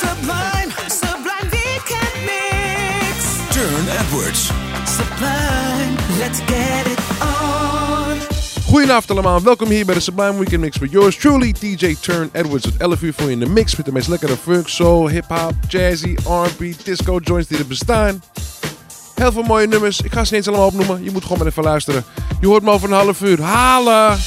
Sublime, sublime weekend mix. Turn Edwards. Sublime, let's get it on. Goedenavond allemaal, welkom hier bij de Sublime Weekend Mix met yours truly, DJ Turn Edwards. Tot 11 uur voor je in de mix met de meest lekkere funk, soul, hip-hop, jazzy, R&B, disco joints die er bestaan. Heel veel mooie nummers, ik ga ze niet eens allemaal opnoemen, je moet gewoon maar even luisteren. Je hoort me over een half uur, halen!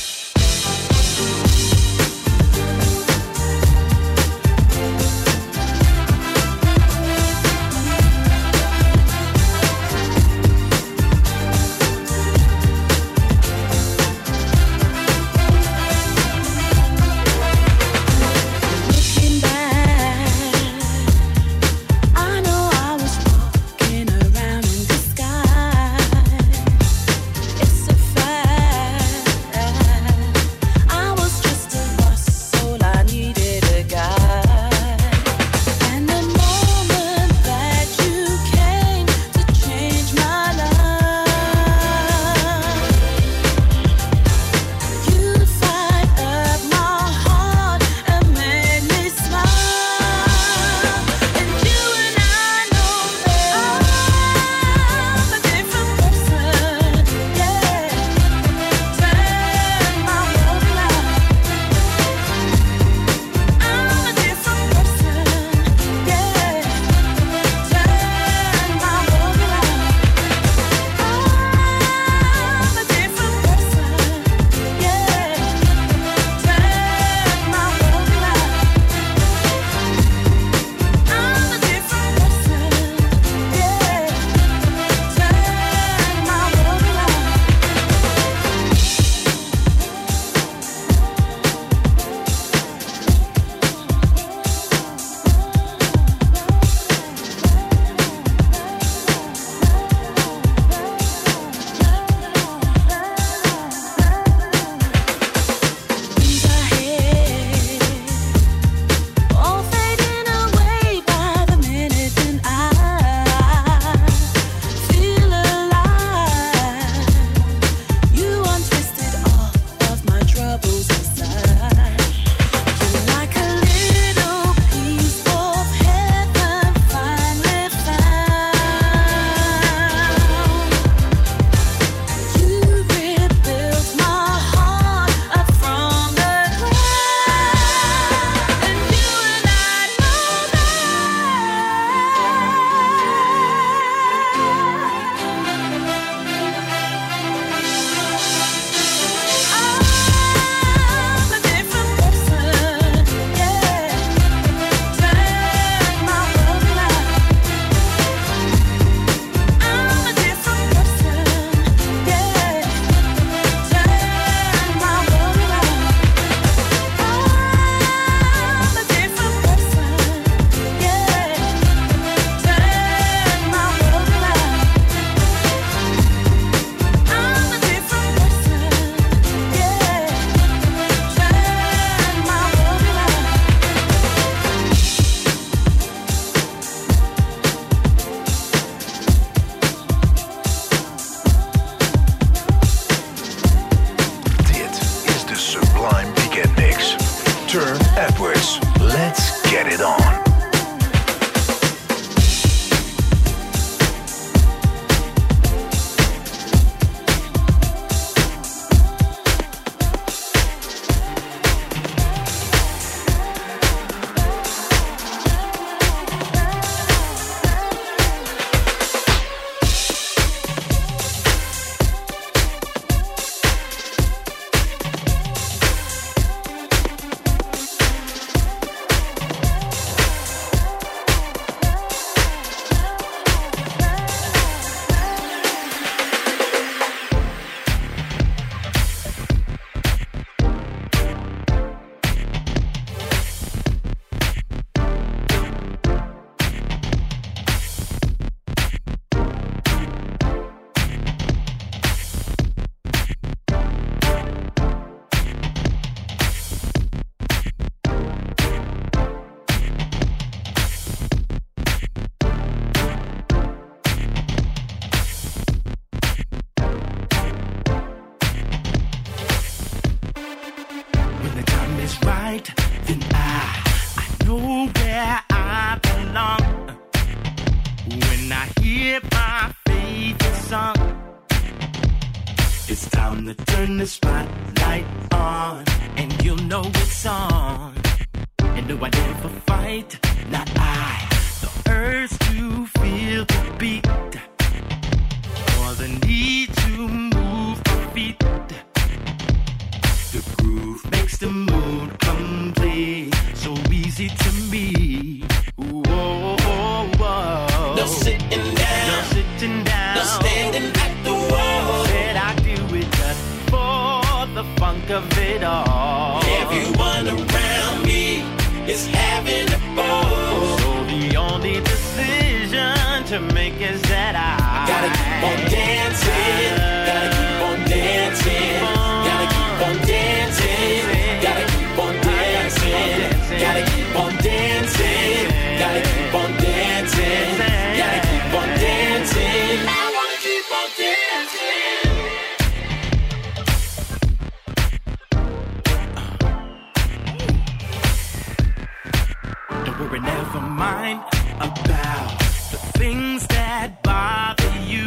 mind about the things that bother you.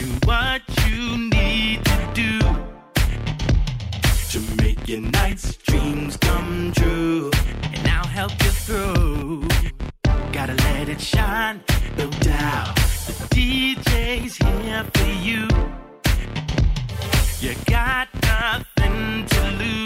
Do what you need to do to make your night's dreams come true. And I'll help you through. Gotta let it shine, no doubt. The DJ's here for you. You got nothing to lose.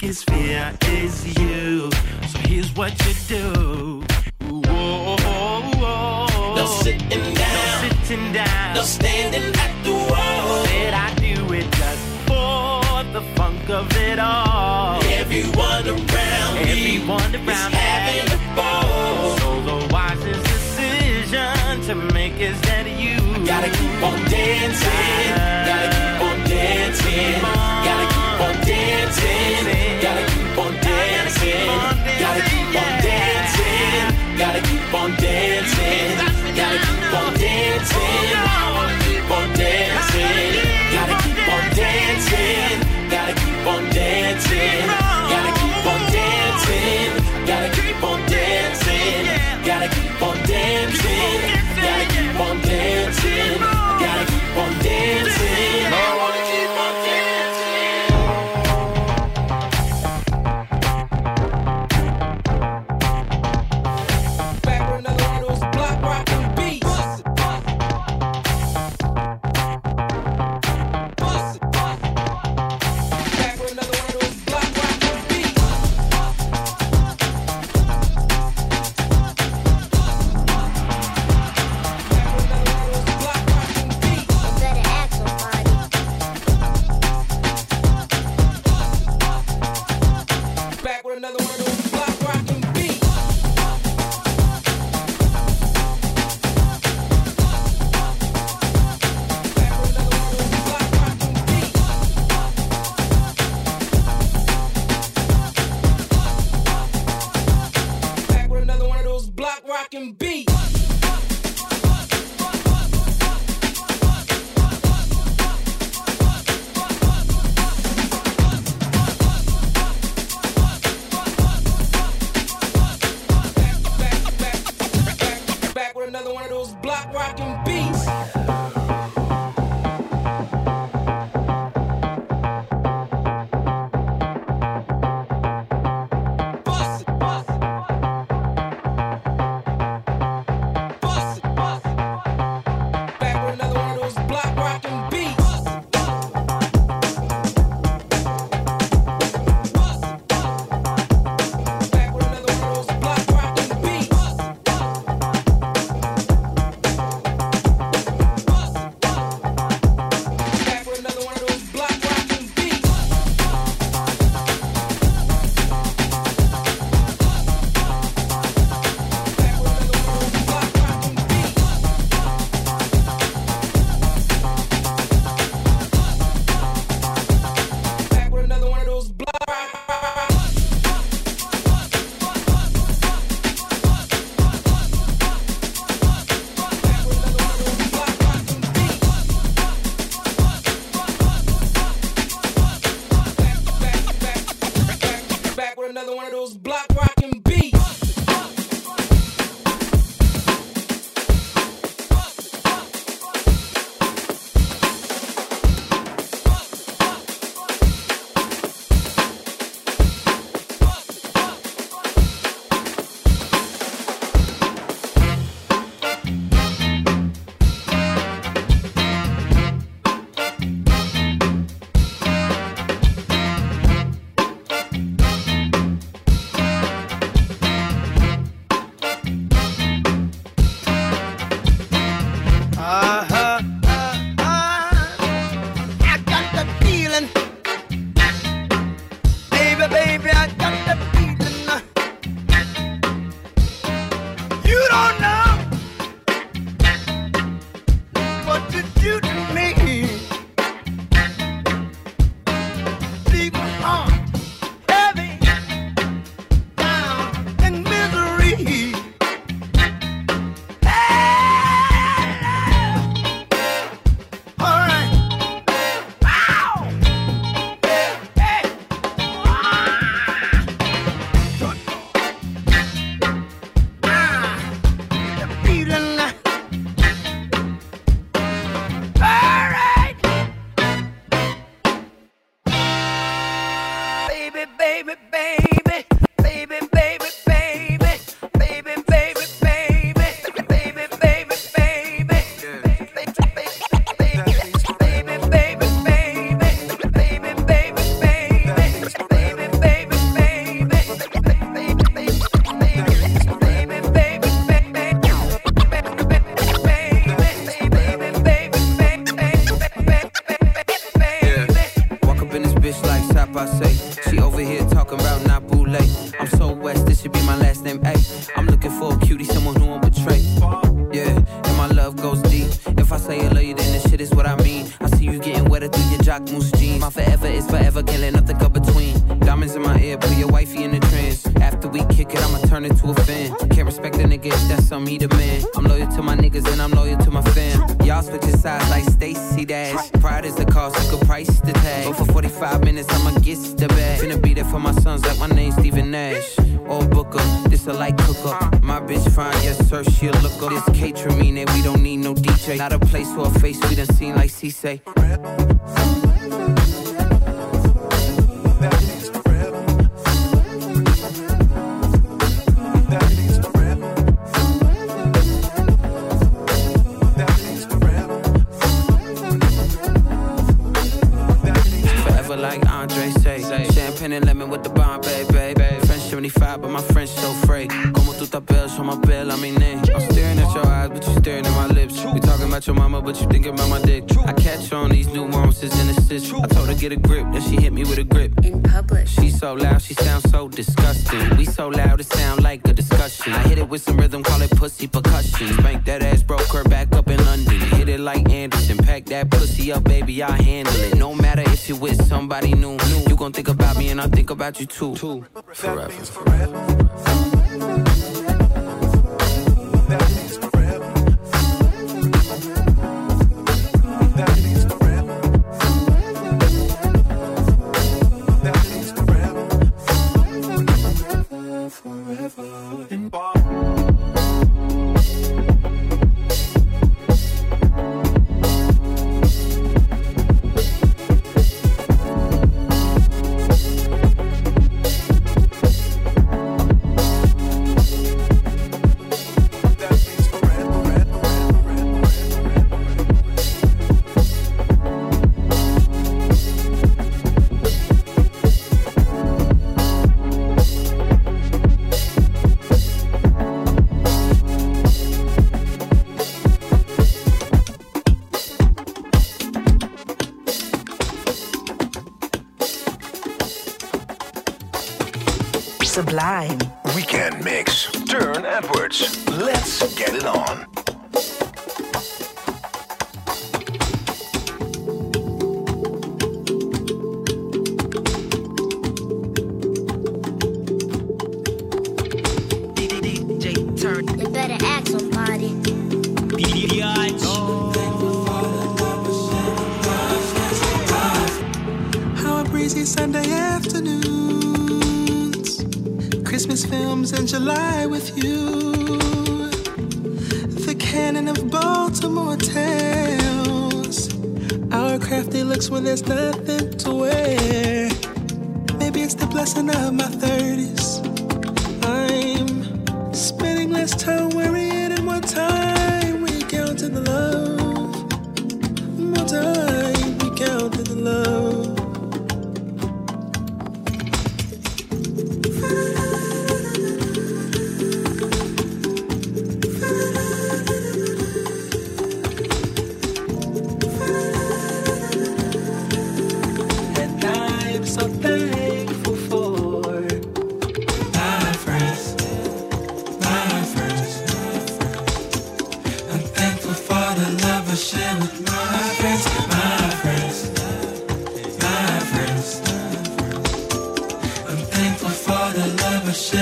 His fear is you. So here's what you do. Whoa, whoa, whoa. No sitting down. No sitting down. No standing at the wall. Said I do it just for the funk of it all. Everyone around Everyone me around is having a ball. So the wisest decision to make is that you gotta keep on dancing. Gotta keep on dancing. Keep on on loud, she sounds so disgusting. We so loud, it sound like a discussion. I hit it with some rhythm, call it pussy percussion. Spank that ass, broke her back up in London. Hit it like Anderson, pack that pussy up, baby, I handle it. No matter if you with somebody new, new. you gon' think about me and I think about you too. Forever.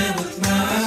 yanıltmaz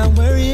I'm worried.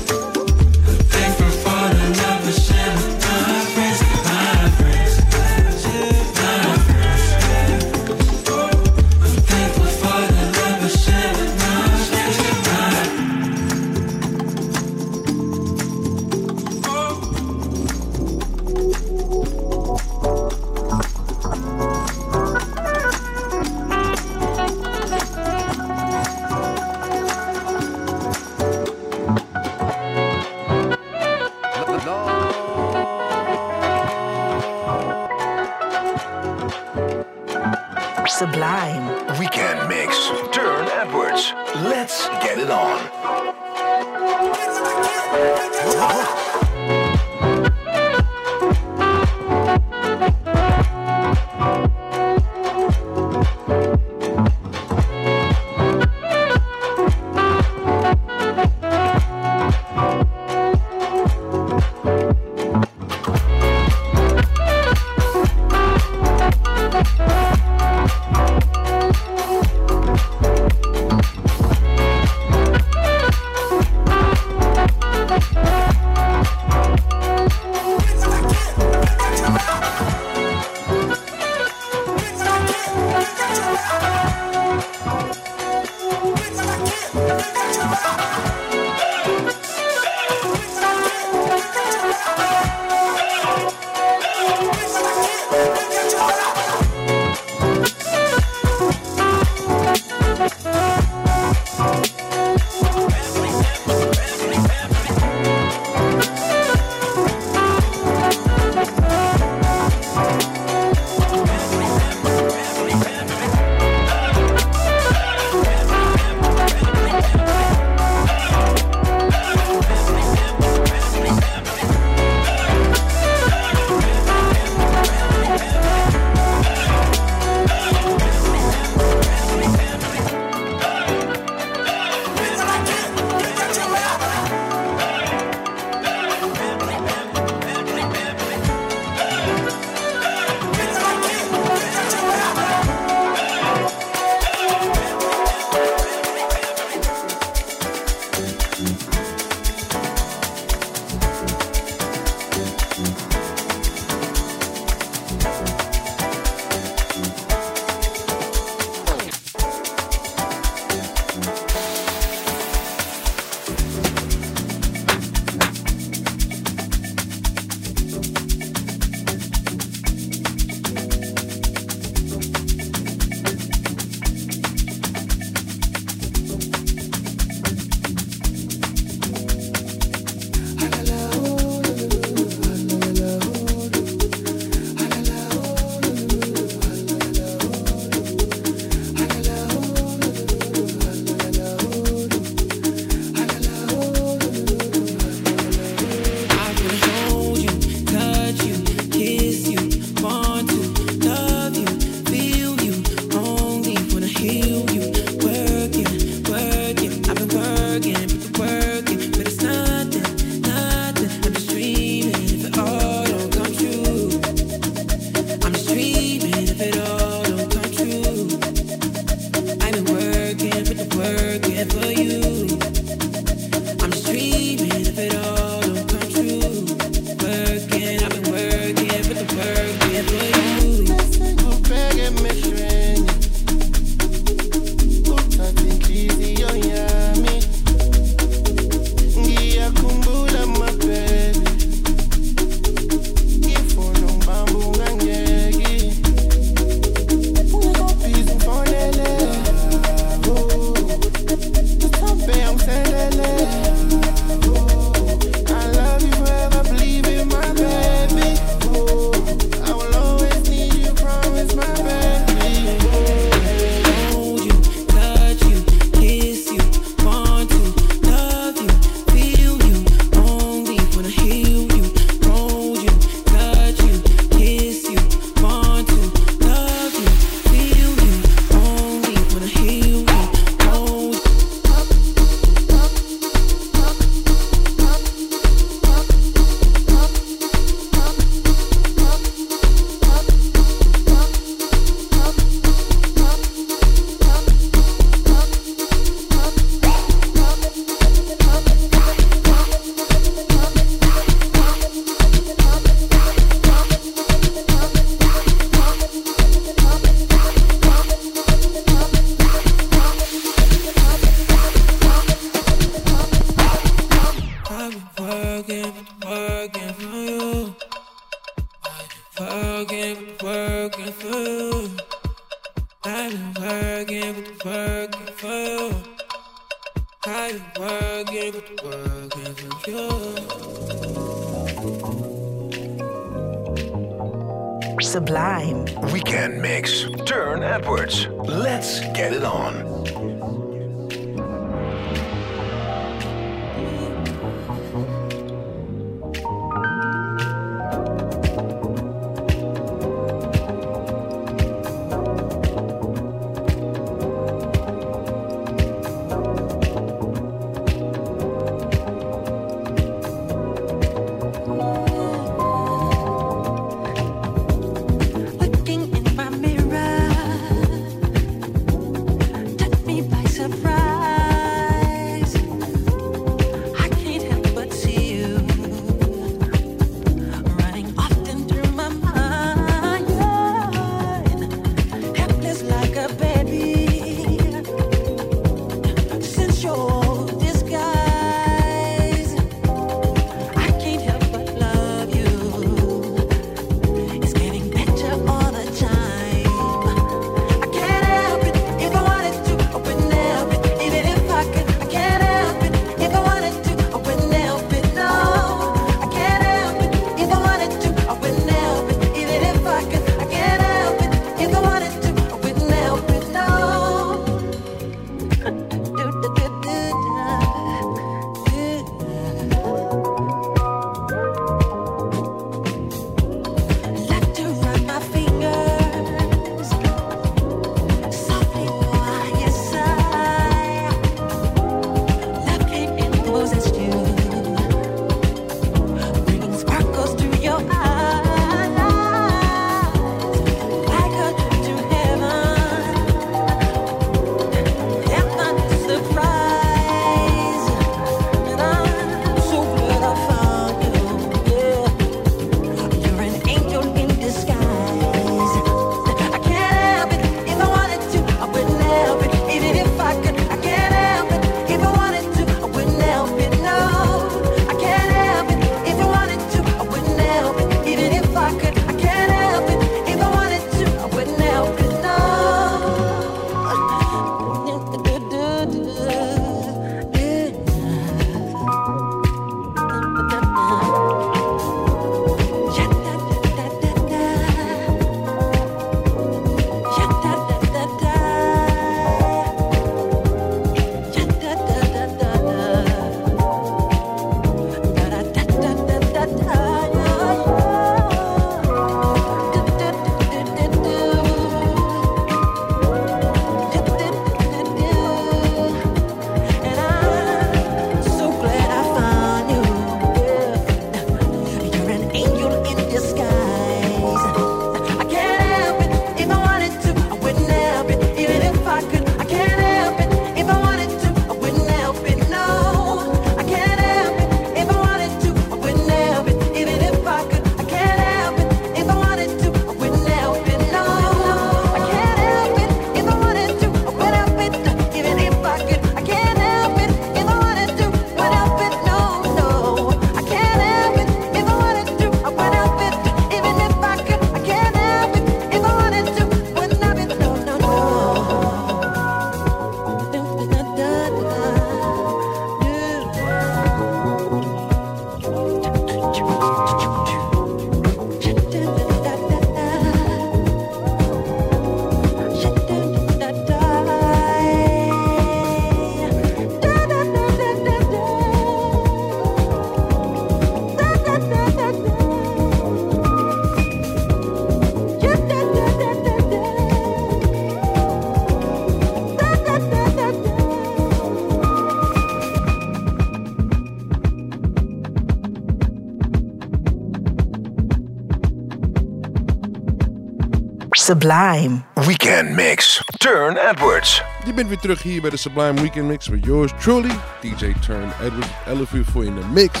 Sublime. Weekend Mix, Turne Edwards. Je bent weer terug hier bij de Sublime Weekend Mix met yours truly, DJ Turne Edwards. 11 uur voor in de mix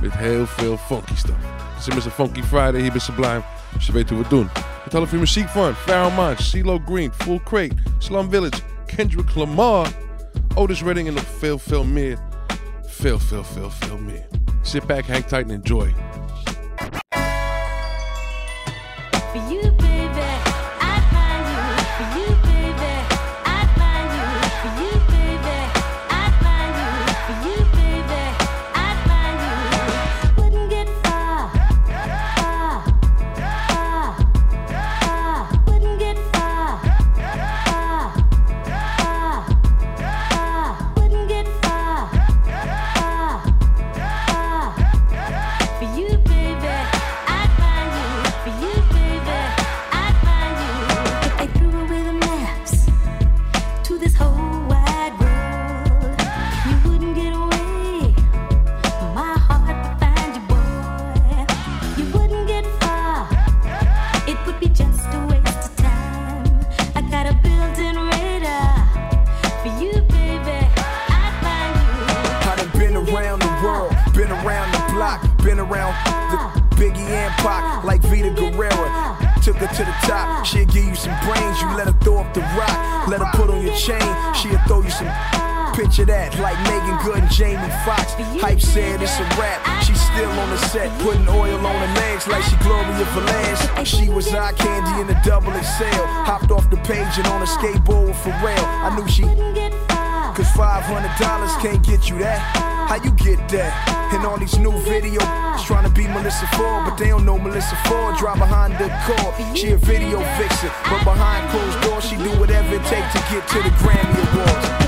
met heel veel funky stuff. Het is een Funky Friday hier bij Sublime, dus je weet hoe we het doen. Met half uur muziek van Pharoahe Monch, CeeLo Green, Full Crate, Slum Village, Kendrick Lamar, Otis Redding en nog veel, veel meer. Veel, veel, veel, veel meer. Sit back, hang tight and enjoy. And all these new videos trying to be Melyssa Ford, but they don't know Melyssa Ford. Drive behind the car, she a video vixen, but behind closed doors, she do whatever it takes to get to the Grammy Awards.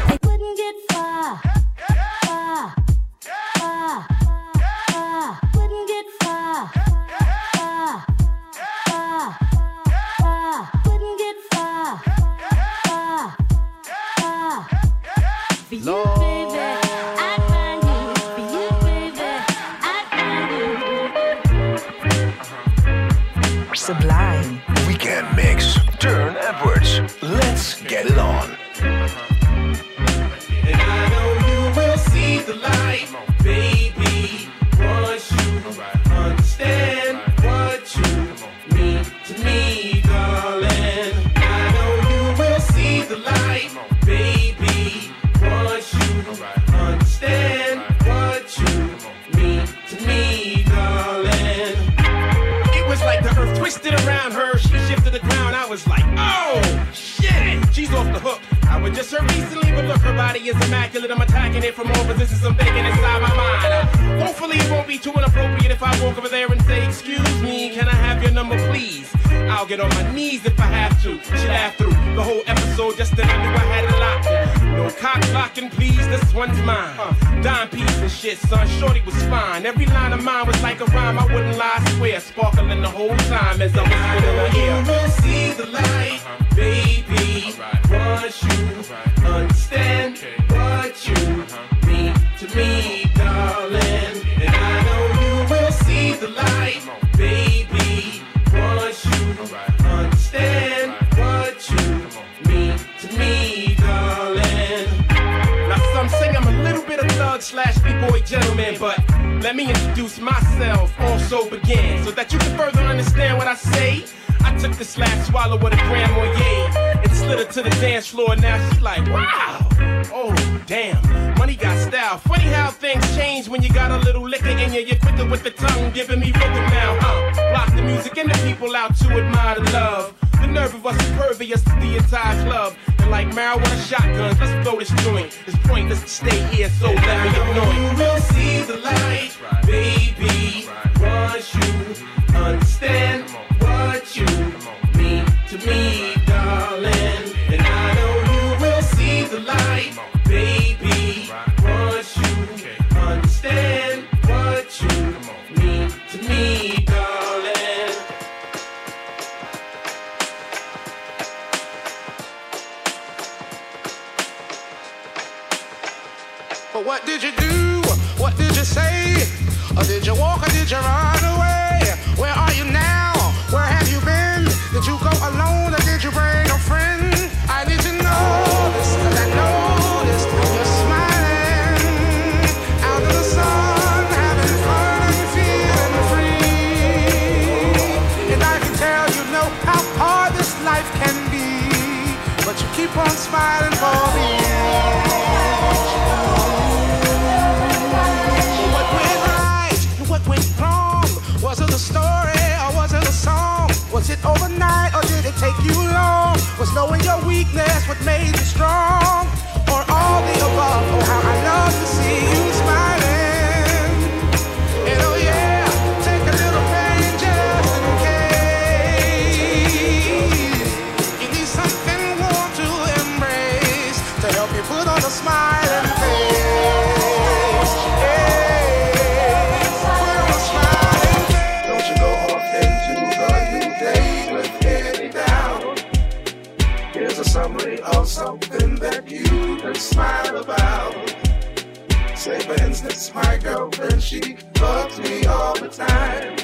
What went right what went wrong? Was it a story or was it a song? Was it overnight or did it take you long? Was knowing your weakness what made you strong? say business. My girlfriend, she bugs me all the time.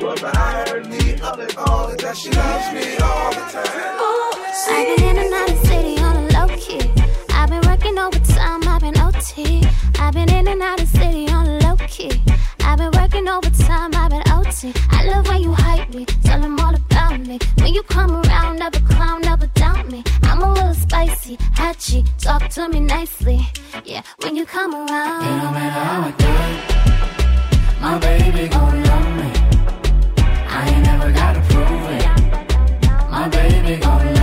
But the irony, of it all is that she loves me all the time. Ooh, I've been in and out of city on a low key. I've been working overtime, I've been OT. I've been in and out of city on a low key. I've been working overtime, I've been OT. I love when you hype me, tell them all about me. When you come around, up a clown, up a little spicy, hatchy, talk to me nicely. Yeah, when you come around. It don't matter how I do it. My baby gon' love me. I ain't never gotta prove it. My baby gon' love me.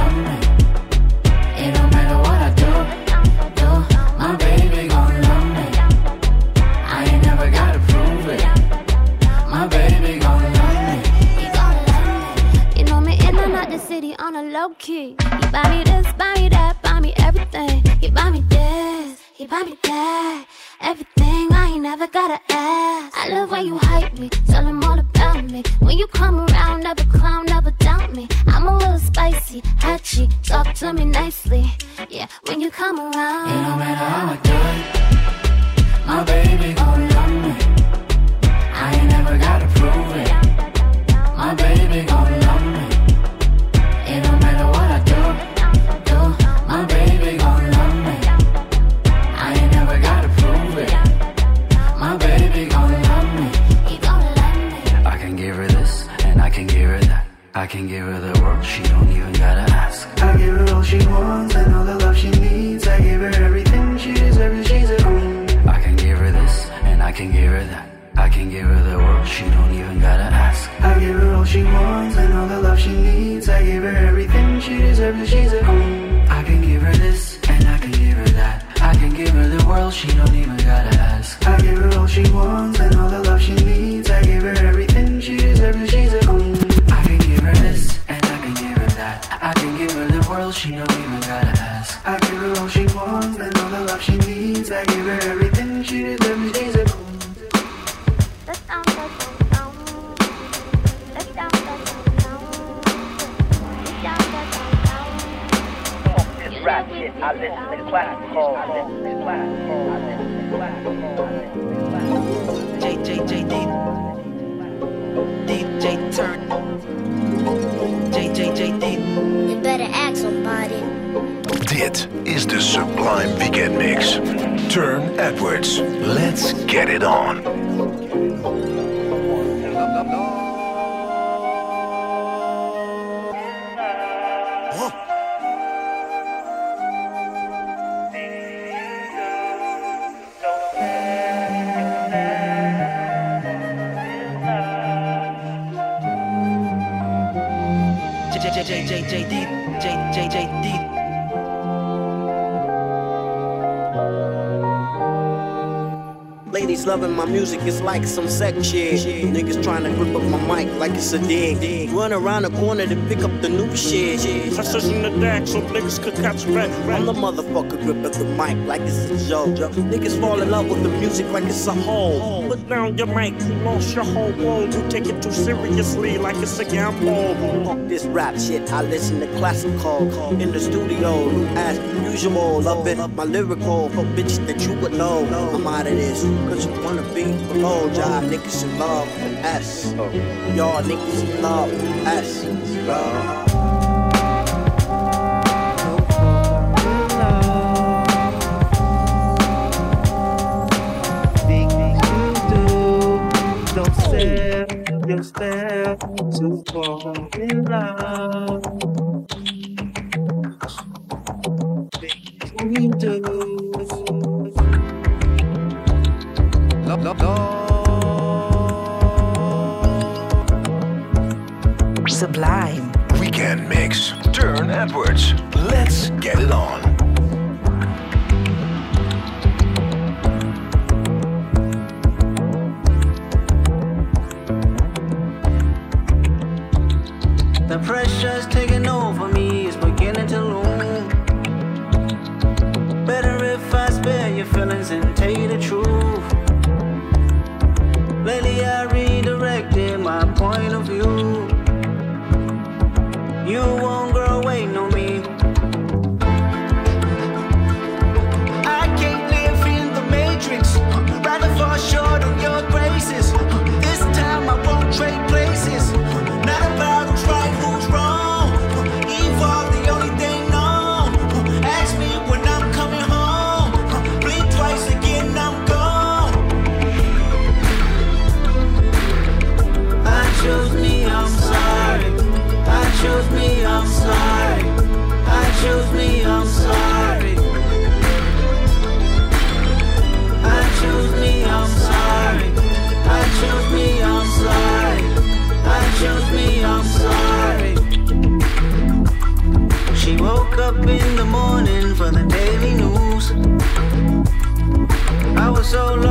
On a low key. You buy me this, buy me that, buy me everything. You buy me this, you buy me that. Everything I ain't never gotta ask. I love when you hype me, tell them all about me. When you come around, never clown, never doubt me. I'm a little spicy, hatchy, talk to me nicely. Yeah, when you come around. It don't matter how I do it. My baby gon' love me. I ain't never gotta prove it. My baby gon' I can give her the world, she don't even gotta ask. I give her all she wants and all the love she needs. I give her everything she deserves, she's a queen. I can give her this and I can give her that. I can give her the world, she don't even gotta ask. I give her all she wants and all the love she needs. I give her everything she deserves, she's a queen. I can give her this and I can give her that. I can give her the world, she don't even gotta ask. I give her all she wants and all the love she needs. I can give her the world, she don't even gotta ask. I give her all she wants and all the love she needs. I give her everything she deserves, she's a queen. This rap shit, I listen to classical. I listen to classical. I listen to classical. JJJD DJ Turne JJJD You better ask somebody. Dit is de Sublime Weekend Mix. Turne Edwards. Let's get it on. Ladies loving my music, it's like some sex shit. Niggas trying to grip up my mic like it's a dig. Run around the corner to pick up the new shit. Precision the deck so niggas could catch back. I'm the motherfucker grip up the mic like it's a joke. Niggas fall in love with the music like it's a hole. Down your mic, you lost your whole world. You take it too seriously like it's a gamble. Fuck this rap shit, I listen to classic classical. In the studio, as usual. Love it, my lyrical. For bitches that you would know. I'm out of this. Cause you wanna be below, y'all niggas in love S. Y'all niggas in love S. Love. To fall in love. so long.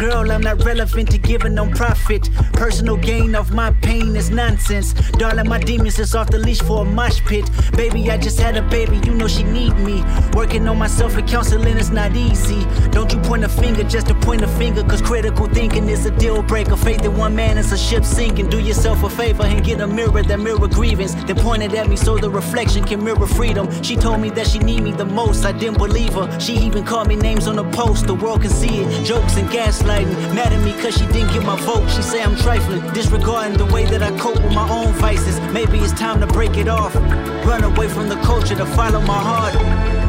Girl, I'm not relevant to giving no profit. Personal gain of my pain is nonsense. Darling, my demons is off the leash for a mosh pit. Baby, I just had a baby, you know she need me. Working on myself and counseling is not easy. Don't you point a finger just to point a finger, cause critical thinking is a deal breaker. Faith in one man is a ship sinking. Do yourself a favor and get a mirror that mirror grievance. Point it at me so the reflection can mirror freedom. She told me that she need me the most. I didn't believe her. She even called me names on the post. The world can see it. Jokes and gaslighting. Mad at me cause she didn't get my vote. She say I'm trifling. Disregarding the way that I cope with my own vices. Maybe it's time to break it off. Run away from the culture to follow my heart.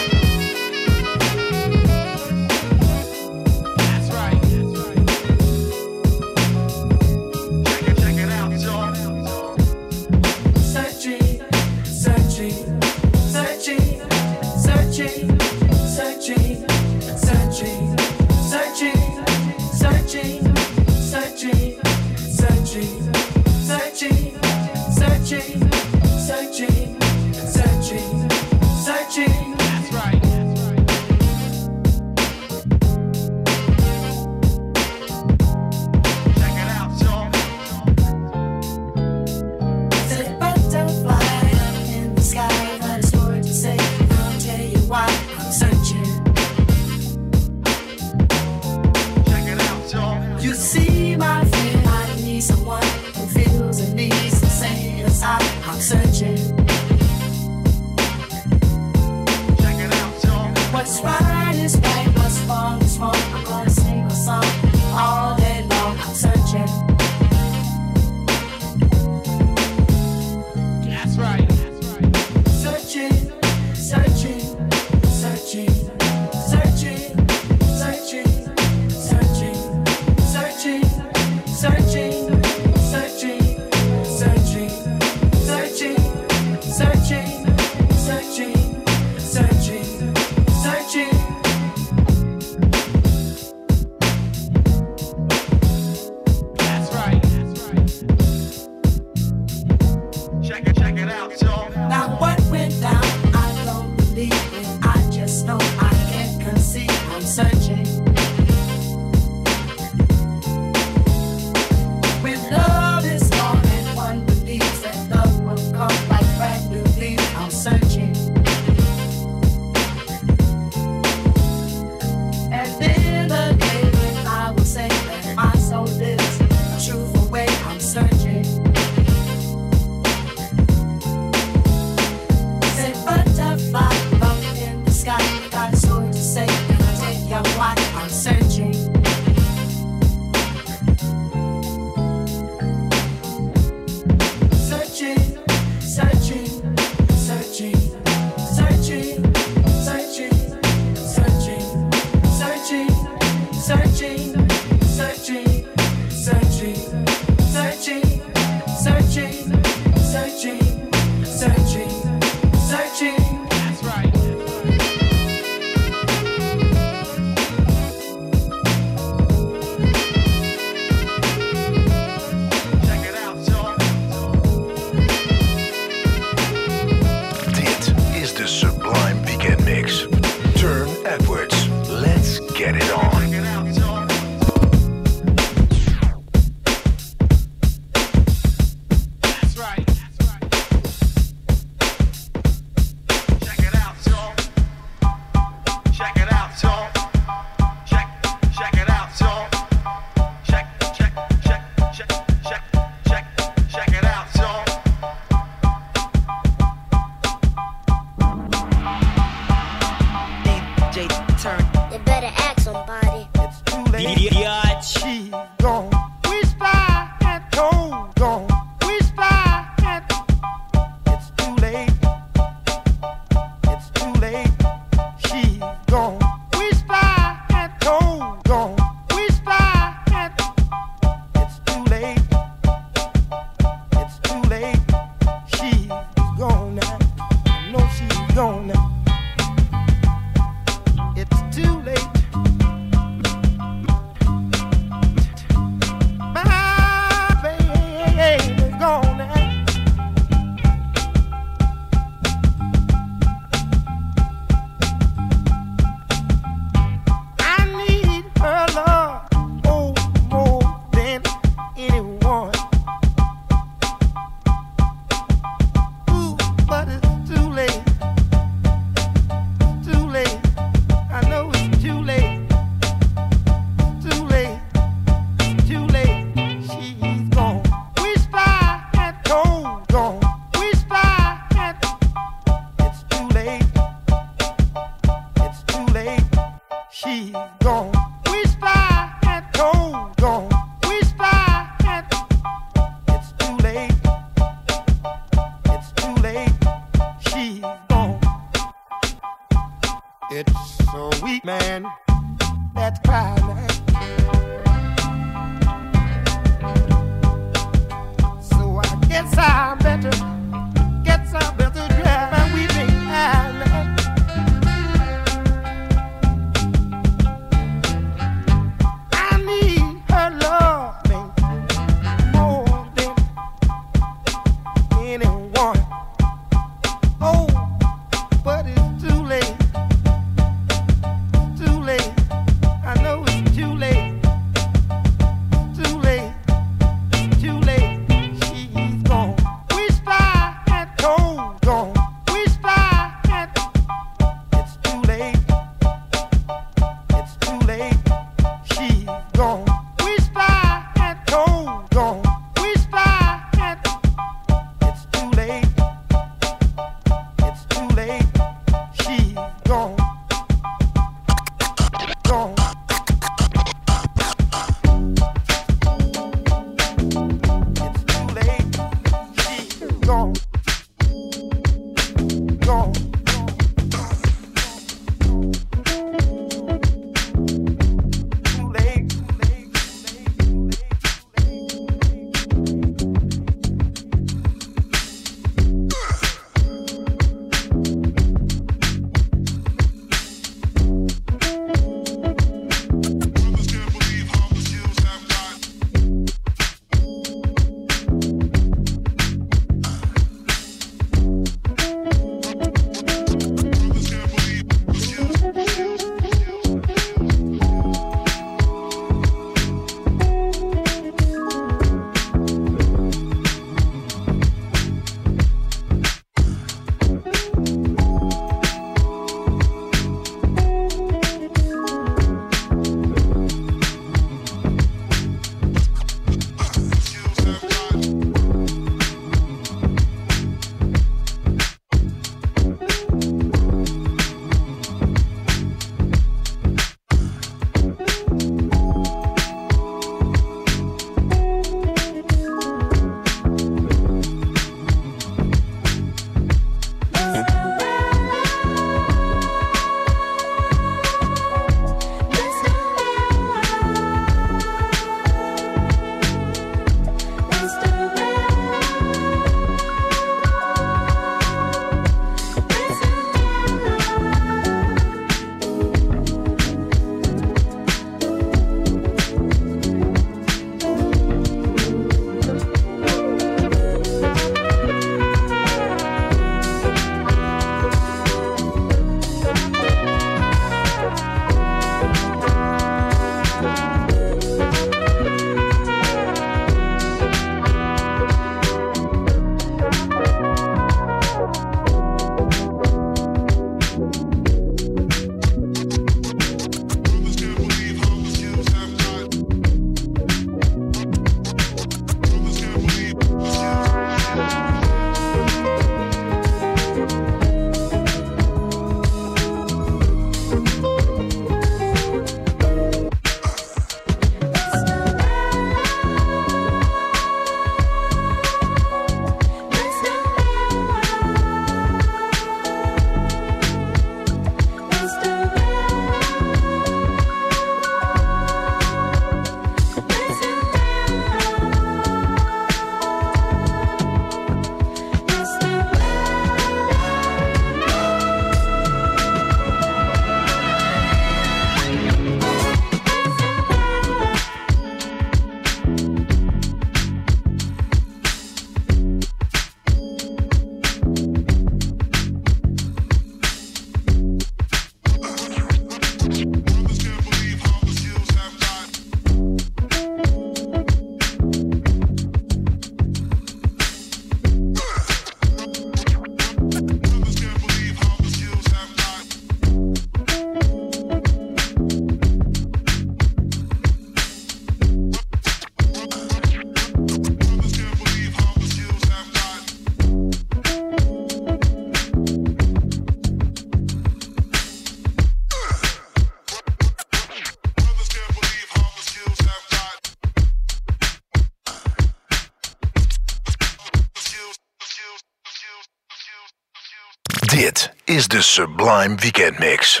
Is the Sublime Weekend Mix.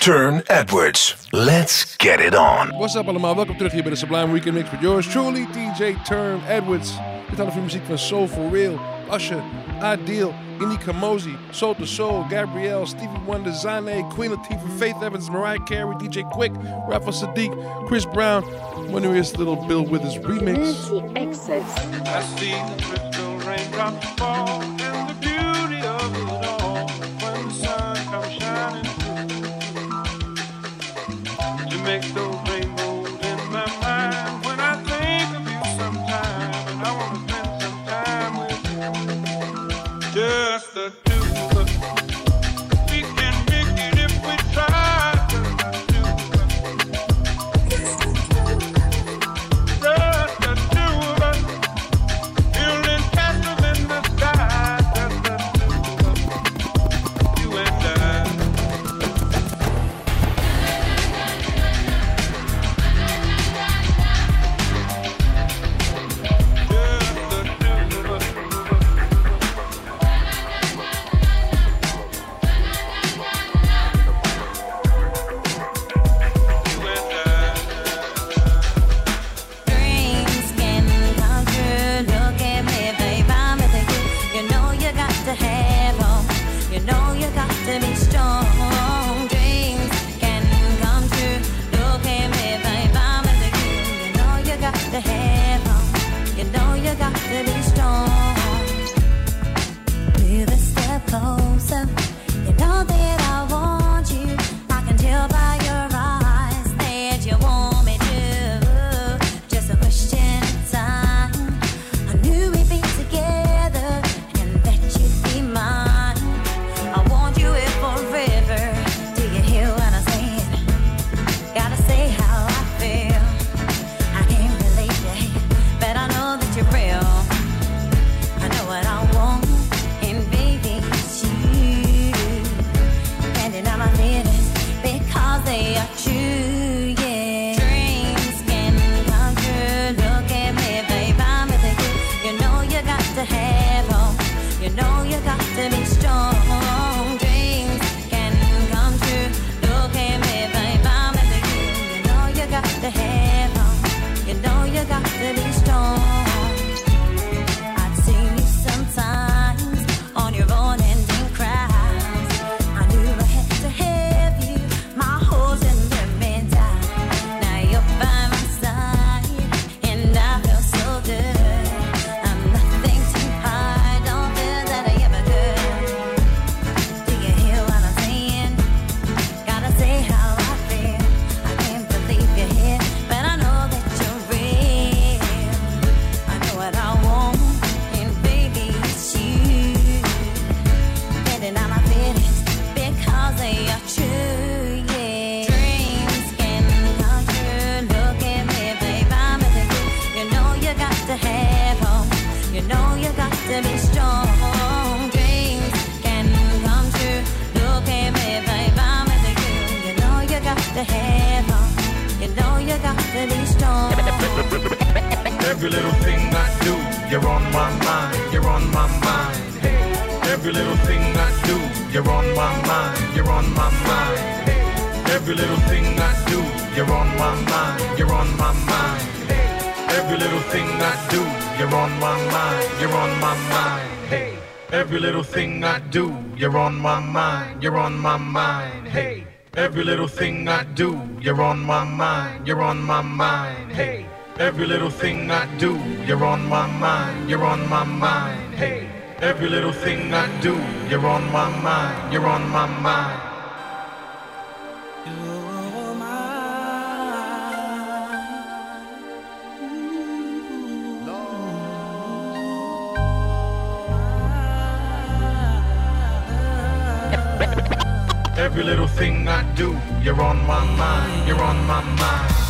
Turne Edwards. Let's get it on. What's up allemaal, welkom terug hier bij de Sublime Weekend Mix met yours truly, DJ Turne Edwards. Dit half uur muziek van Soul For Real, Usher, Adil, Ini Kamoze, Soul to Soul, Gabrielle, Stevie Wonder, Zhané, Queen Latifah, Faith Evans, Mariah Carey, DJ Quik, Raphael Saadiq, Chris Brown. One new is little Bill Withers remix. I see Every little thing I do, you're on my mind, you're on my mind. Hey, every little thing I do, you're on my mind, you're on my mind. Hey, every little thing I do, you're on my mind, you're on my mind. Hey, every little thing I do, you're on my mind, you're on my mind. Hey, every little thing I do, you're on my mind, you're on my mind. Hey, every little thing I do, you're on my mind, you're on my mind. Hey. Every little thing I do, you're on my mind, you're on my mind. Hey, every little thing I do, you're on my mind, you're on my mind. Every little thing I do, you're on my mind, you're on my mind.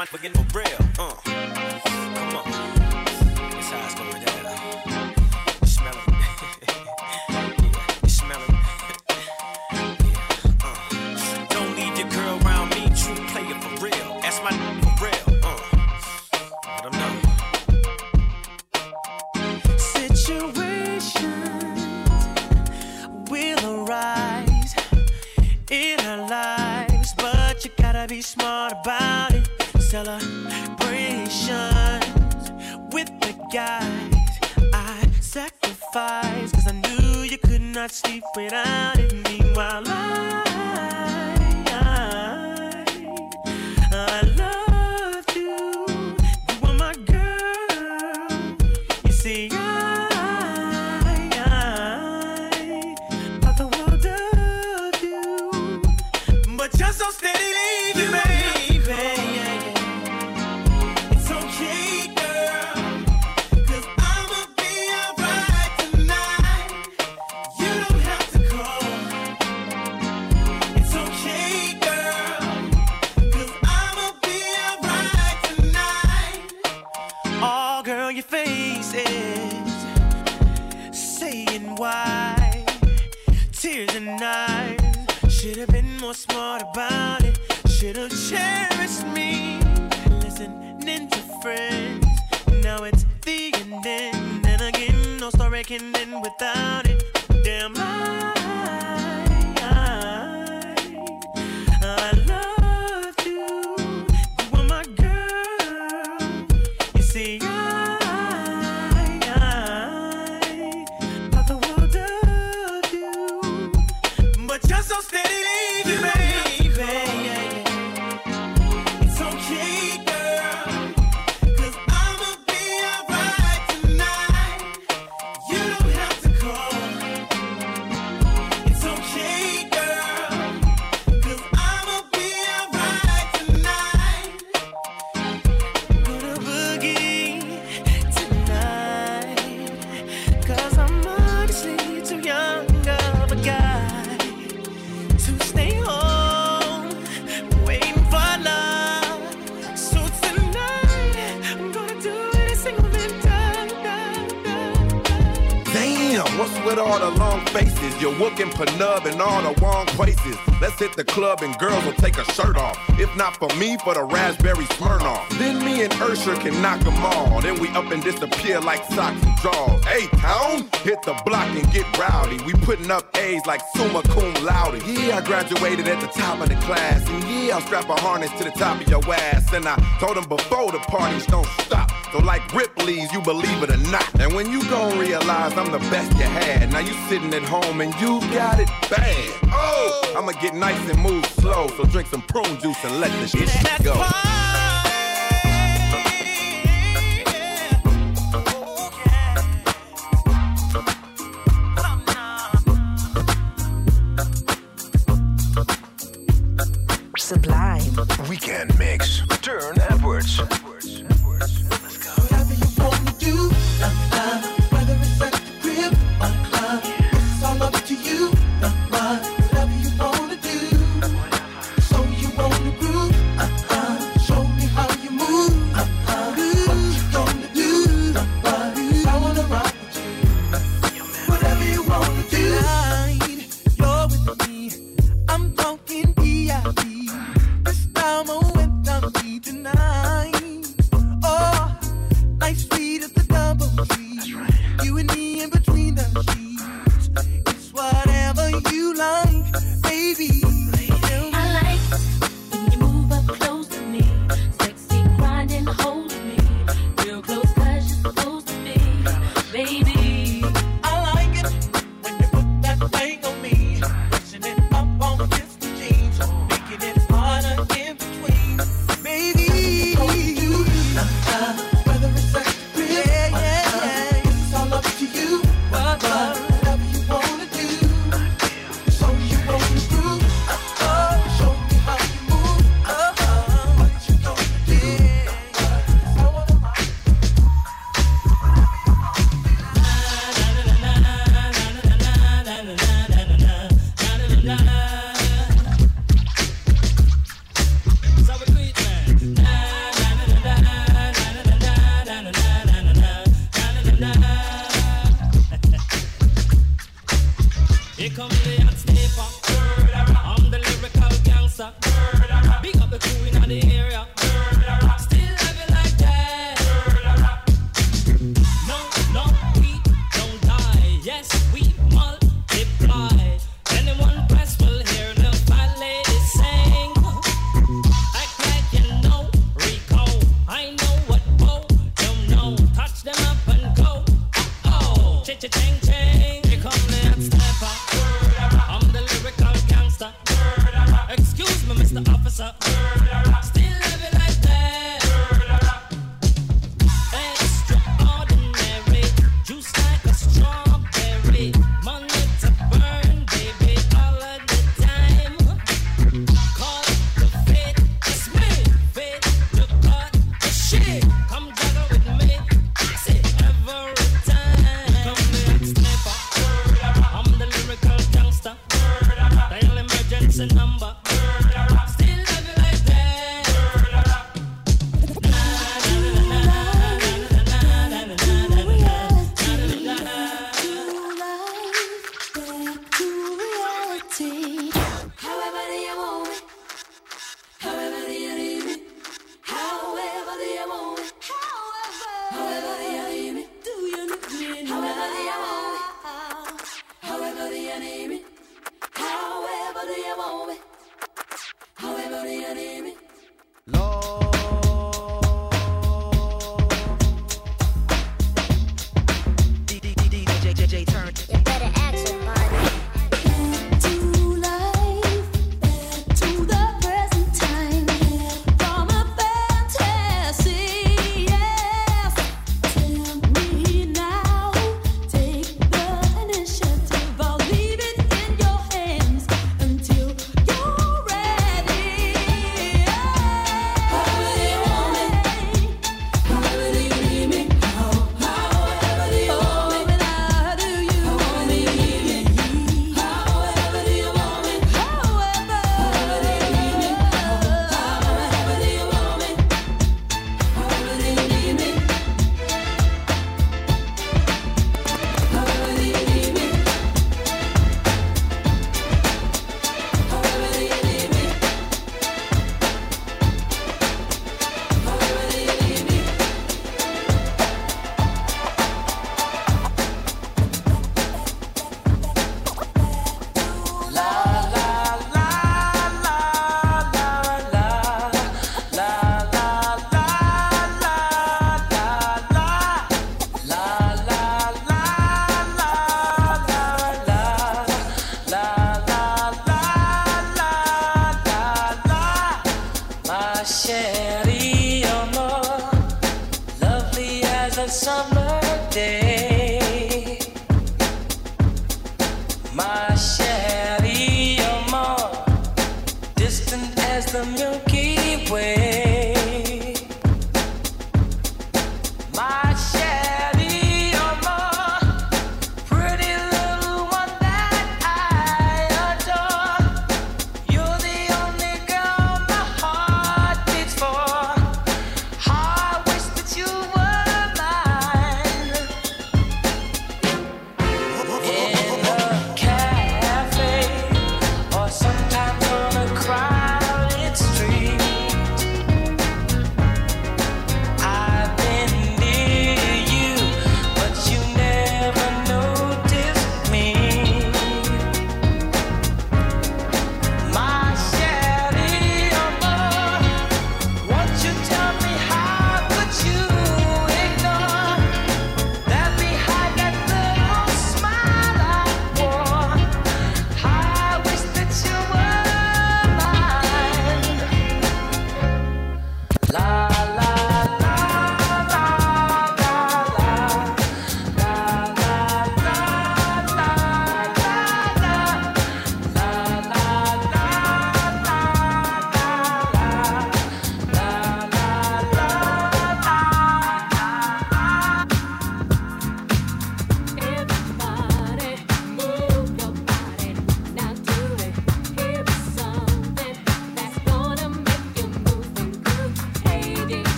my nigga for real. Uh. for the raspberry Smirnoff. Then me and Usher can knock them all. Then we up and disappear like socks and drawers. Hey, town, hit the block and get rowdy. We putting up A's like summa cum laude. Yeah, I graduated at the top of the class. And yeah, I'll strap a harness to the top of your ass. And I told them before the parties don't stop. So like Ripley's, you believe it or not. And when you gon' realize I'm the best you had, now you sitting at home and you got it bad. Oh, I'ma get nice and move slow, so drink some prune juice and let this shit go.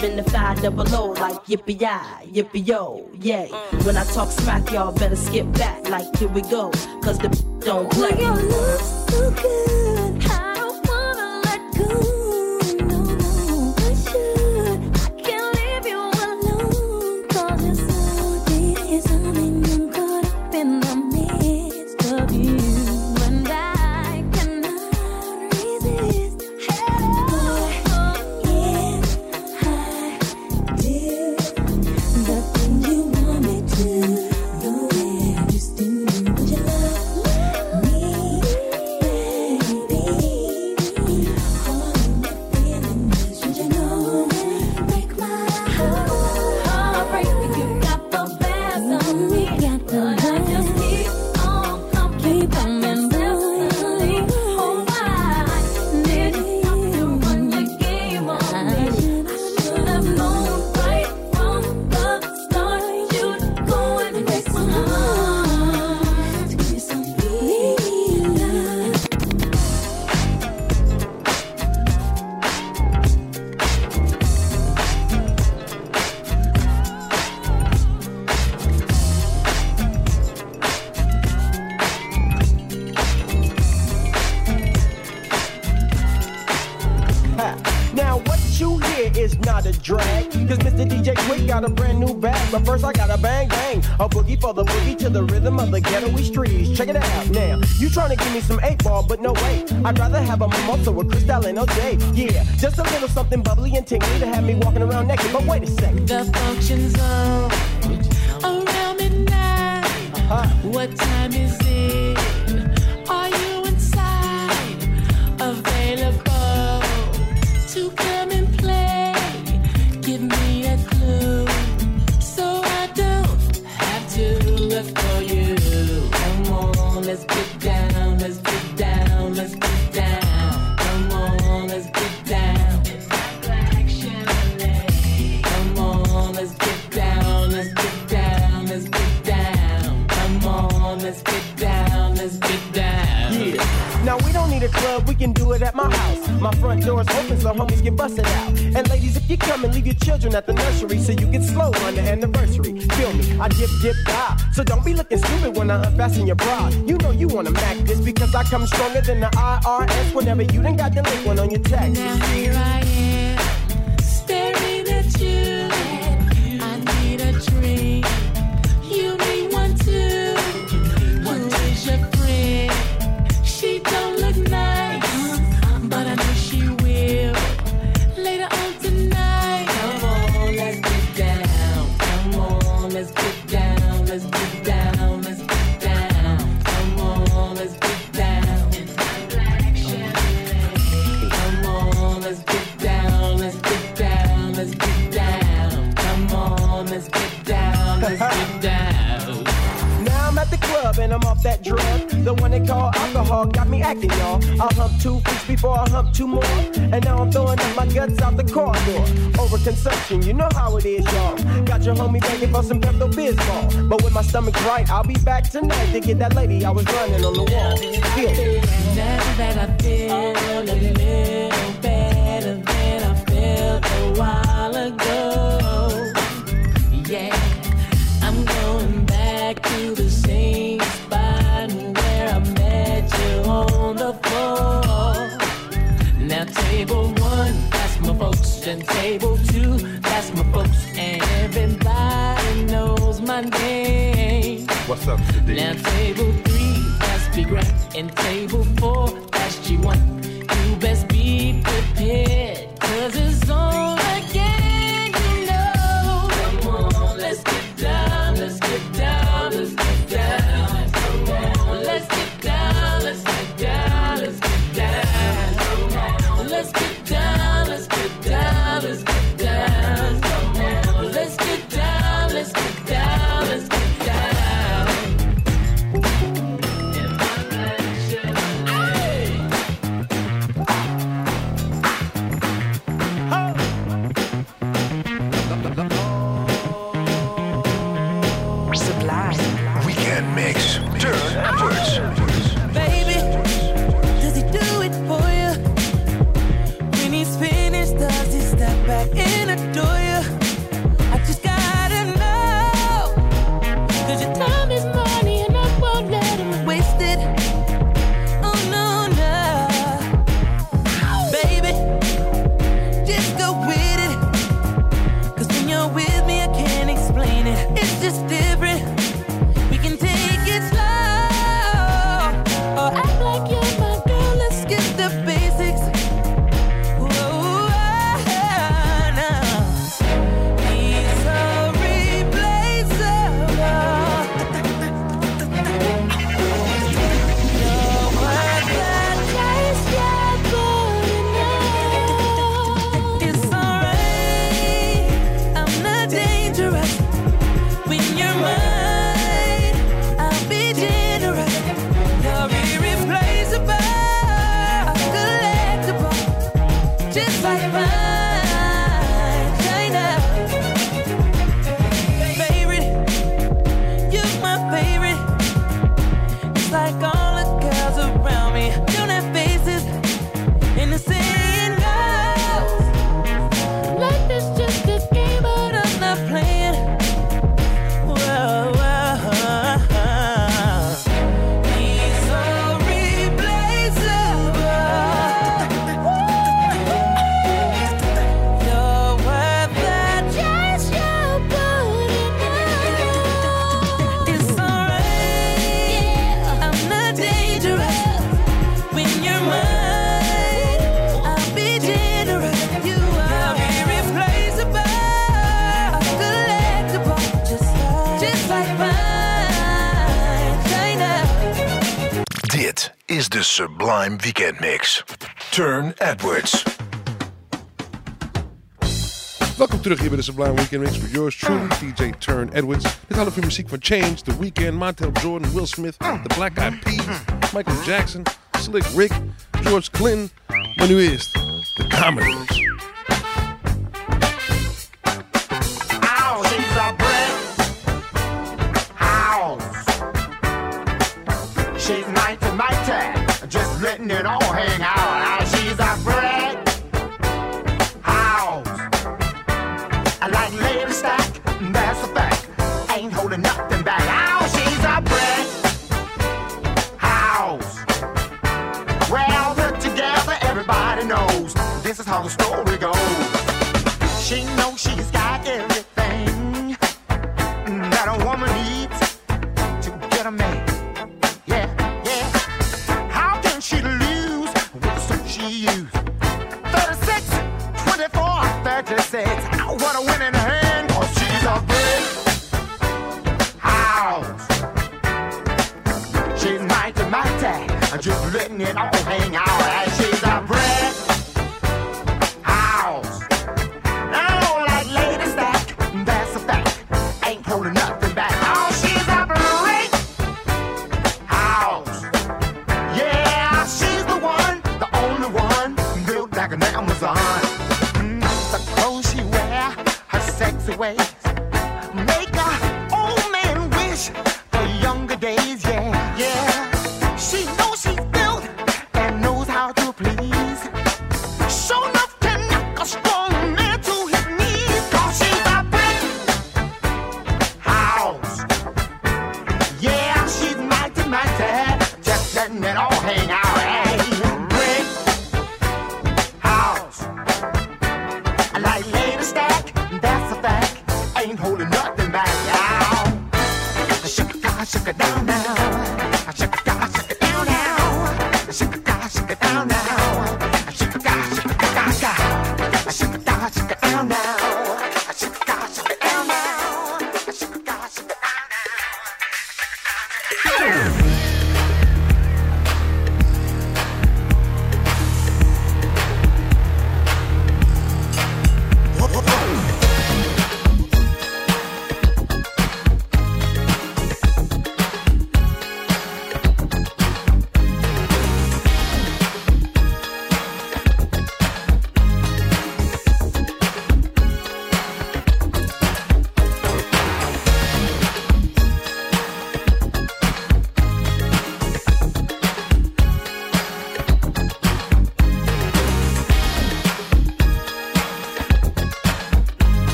I've been the five double O like yippee I, yippee yo, yay. When I talk smack, y'all better skip back like here we go, cause the don't play. Well, your look so good, I don't wanna let go. The one they call alcohol got me acting, y'all. I hump two weeks before I hump two more. And now I'm throwing up my guts out the car corridor. Overconsumption, you know how it is, y'all. Got your homie begging for some Pepto Bismol. But when my stomach's right, I'll be back tonight to get that lady I was running on the wall. Feel. Now that I feel a little better and table two, that's my folks, and everybody knows my name. What's up, Saadiq? Now table three, that's Big Rat, and table four, that's G1. You best be prepared, Dit is de Sublime Weekend Mix. Turne Edwards. Welkom terug hier bij de Sublime Weekend Mix met yours truly, DJ Turne Edwards. Dit houdt voor muziek van Change, The Weeknd, Montel Jordan, Will Smith, The Black Eyed Peas, Michael Jackson, Slick Rick, George Clinton. Maar nu eerst de Commodores. She's house. She's mighty, mighty, just letting it all how the story goes. She knows she's got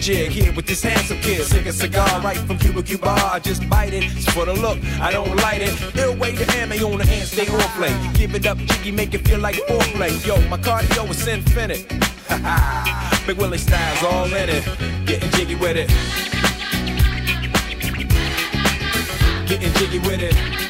Jig here with this handsome kid. Sick a cigar right from Cuba Cuba. I just bite it. It's for the look, I don't light it. Ill way to ammo on the hand, stay on play. Give it up, jiggy, make it feel like foreplay. Yo, my cardio is infinite. Big Willie styles all in it. Getting jiggy with it. Getting jiggy with it.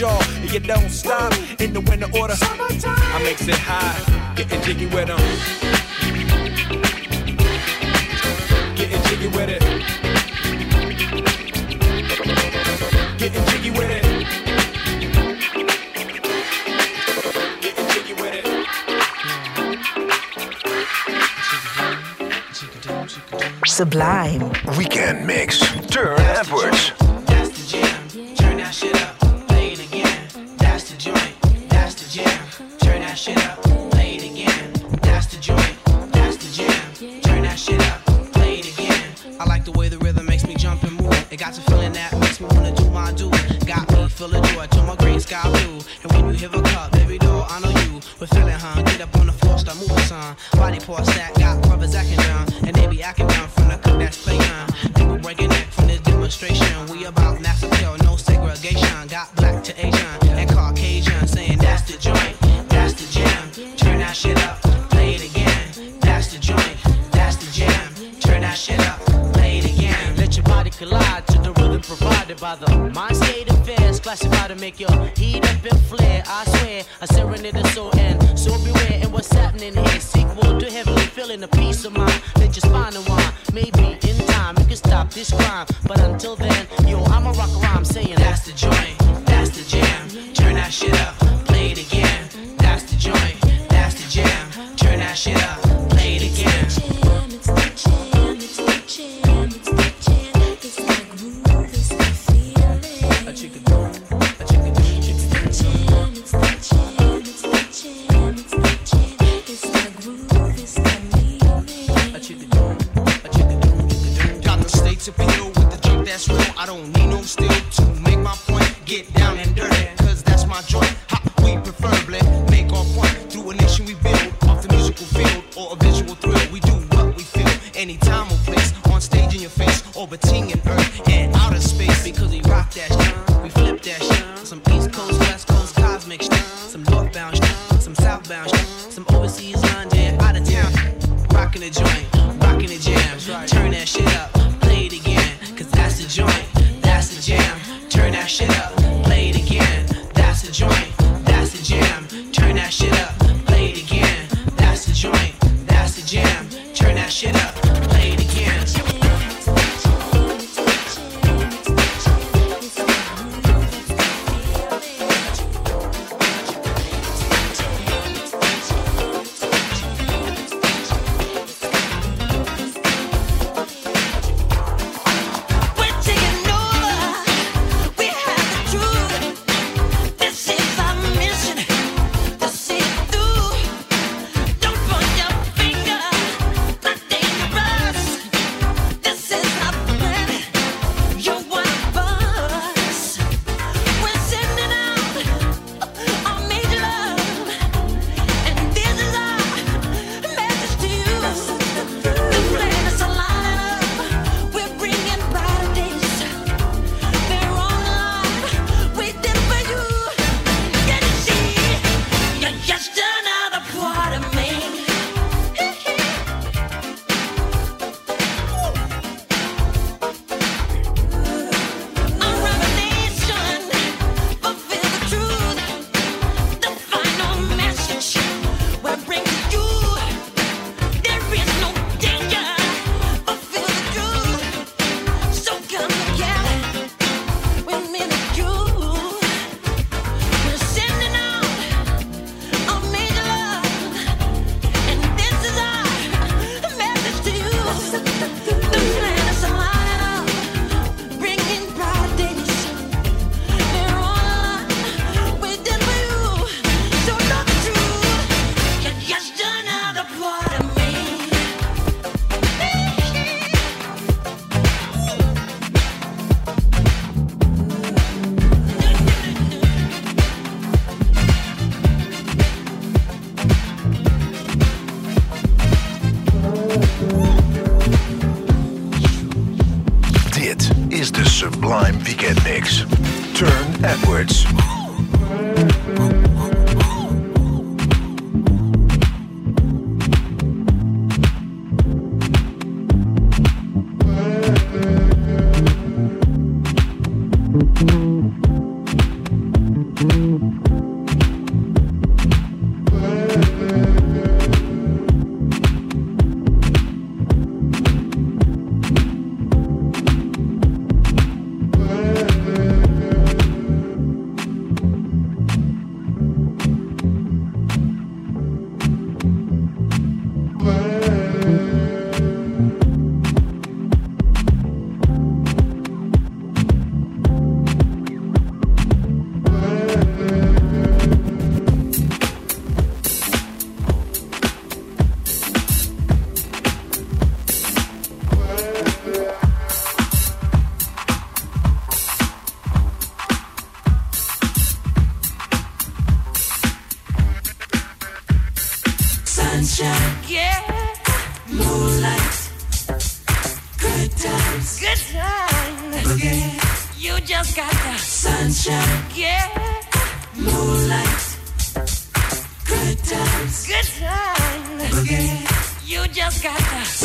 sure. And you don't stop in the winter order. I makes it high, getting jiggy with them. Getting jiggy with it. Getting jiggy with it. Getting jiggy with it. Sublime. Weekend Mix. Turne Edwards. for a sack. Got brothers acting down, and they be acting down from the cook that's playing. People breaking neck from this demonstration. We about mass appeal, no segregation. Got black to Asian and Caucasian saying that's the joint, that's the jam. Turn that shit up, play it again. That's the joint, that's the jam. Turn that shit up, play it again. Let your body collide to the rhythm provided by the mind state affairs classified to make your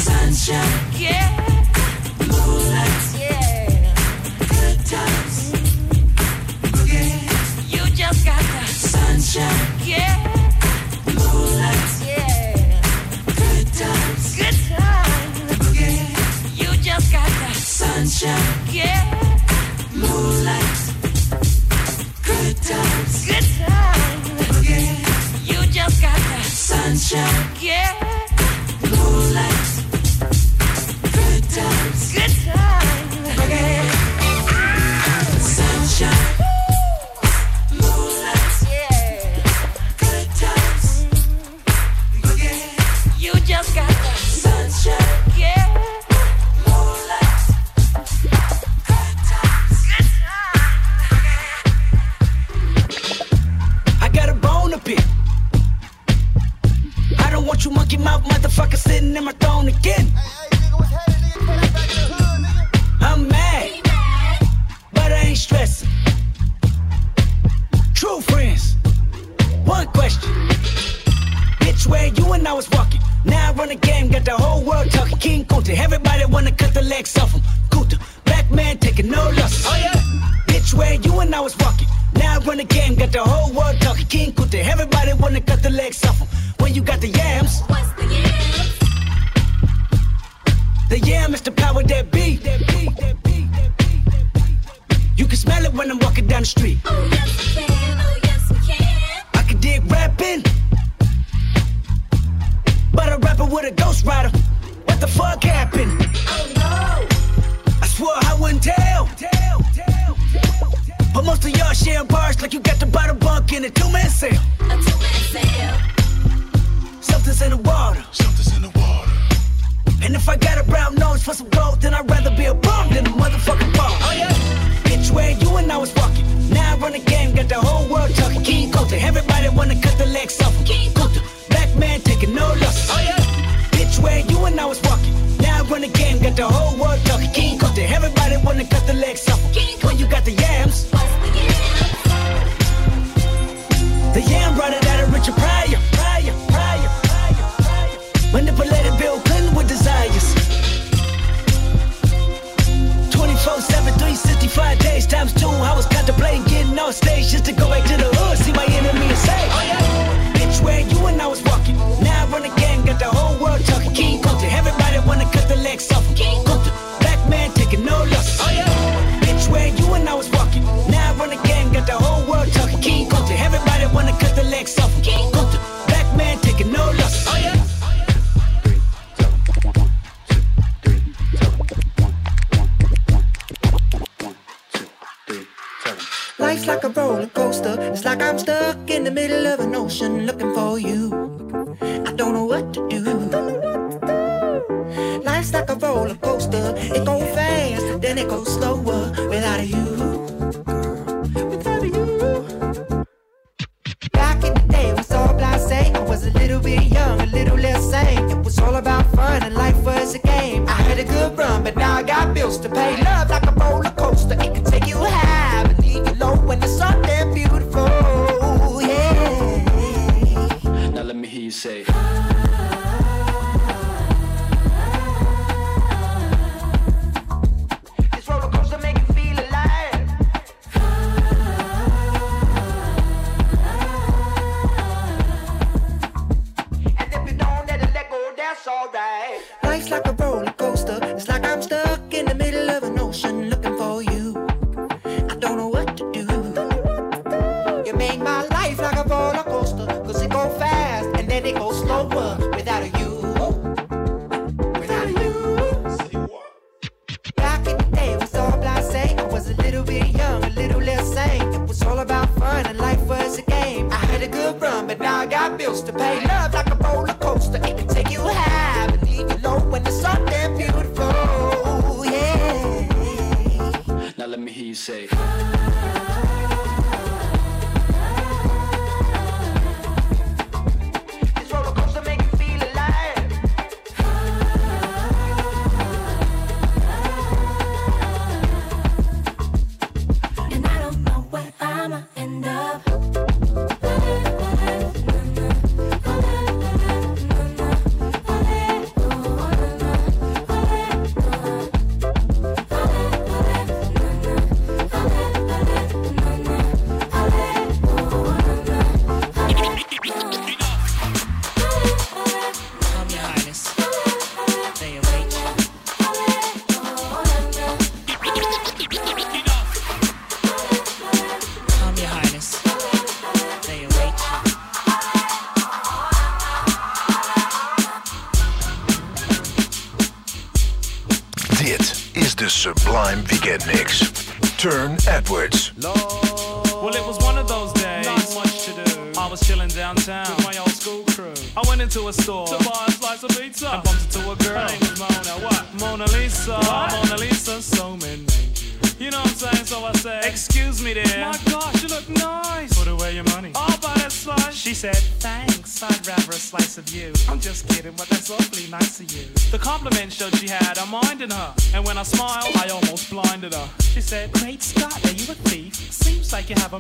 Sunshine. Yeah. Moonlight. Yeah. Good times. Boogie. You just got the sunshine. slower without you. Without you. Back in the day, it was all blase. I was a little bit young, a little less sane. It was all about fun and life was a game. I had a good run, but now I got bills to pay. Love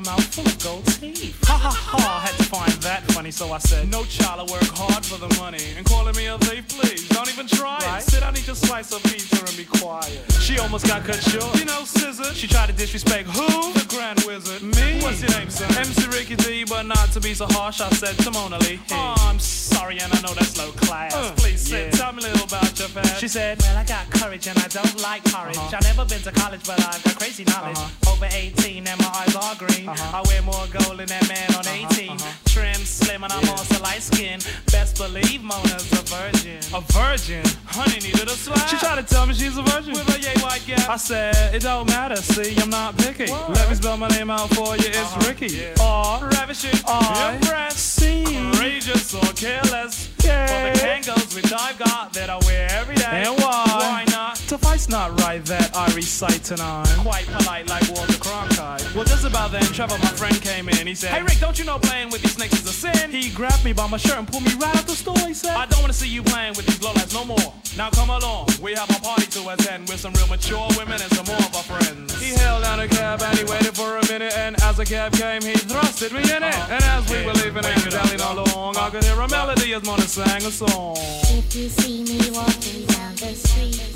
mouth full of gold teeth. Ha ha ha, I had to find that funny, so I said, No child, I work hard for the money. And calling me a thief, please, don't even try it. Sit down, eat your slice of pizza and be quiet. She almost got cut short. You know, scissor. She tried to disrespect who? The Grand Wizard. Me? What's your name, son? MC Ricky D, but not to be so harsh, I said to Mona Lee. Oh, I'm sorry, and I know that's low class. Uh, please sit, tell me a little about your past. She said, Well, I got courage and I don't like porridge. Uh-huh. I've never been to college, but I've got crazy knowledge. Over 18 I wear more gold than that man on uh-huh, 18. Uh-huh. Trim, slim, and I'm also light skinned. Best believe Mona's a virgin. A virgin? Honey needed a slap. She tried to tell me she's a virgin. With a yay white gap. I said, It don't matter, see, I'm not picky. Let me spell my name out for you, it's uh-huh. Ricky. R, ravishing, R, impressed, C, courageous or careless. For the Kangols which I've got that I wear every day. And why? Why not? Suffice not right that I recite tonight. Quite polite like Walter Cronkite. Well, just about then, Trevor, my friend, came in. He said, Hey Rick, don't you know playing with these snakes is a sin? He grabbed me by my shirt and pulled me right out the store. He said, I don't want to see you playing with these lowlights no more. Now come along, we have a party to attend with some real mature women and some more of our friends. He held down a cab and he waited for a minute, and as the cab came, he thrusted me in it. And as we uh-huh. were leaving and dallying along, I could hear a melody as Mona sang a song. If you see me walking down the street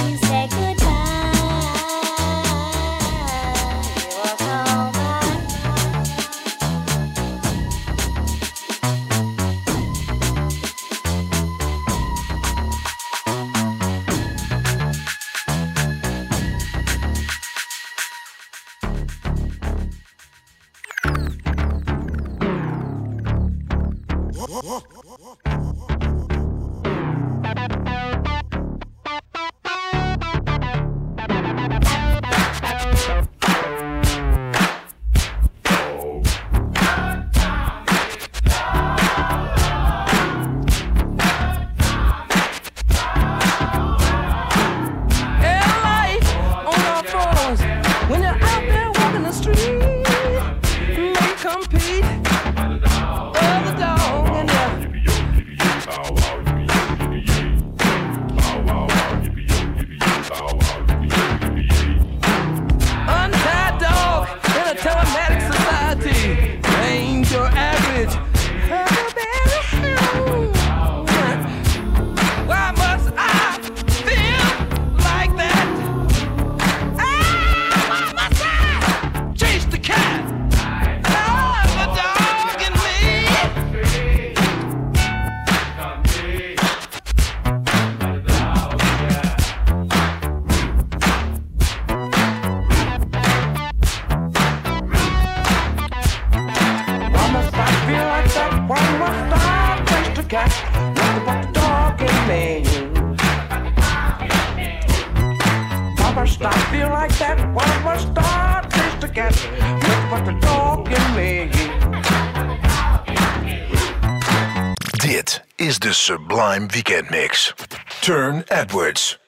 Weekend Mix. Turne Edwards.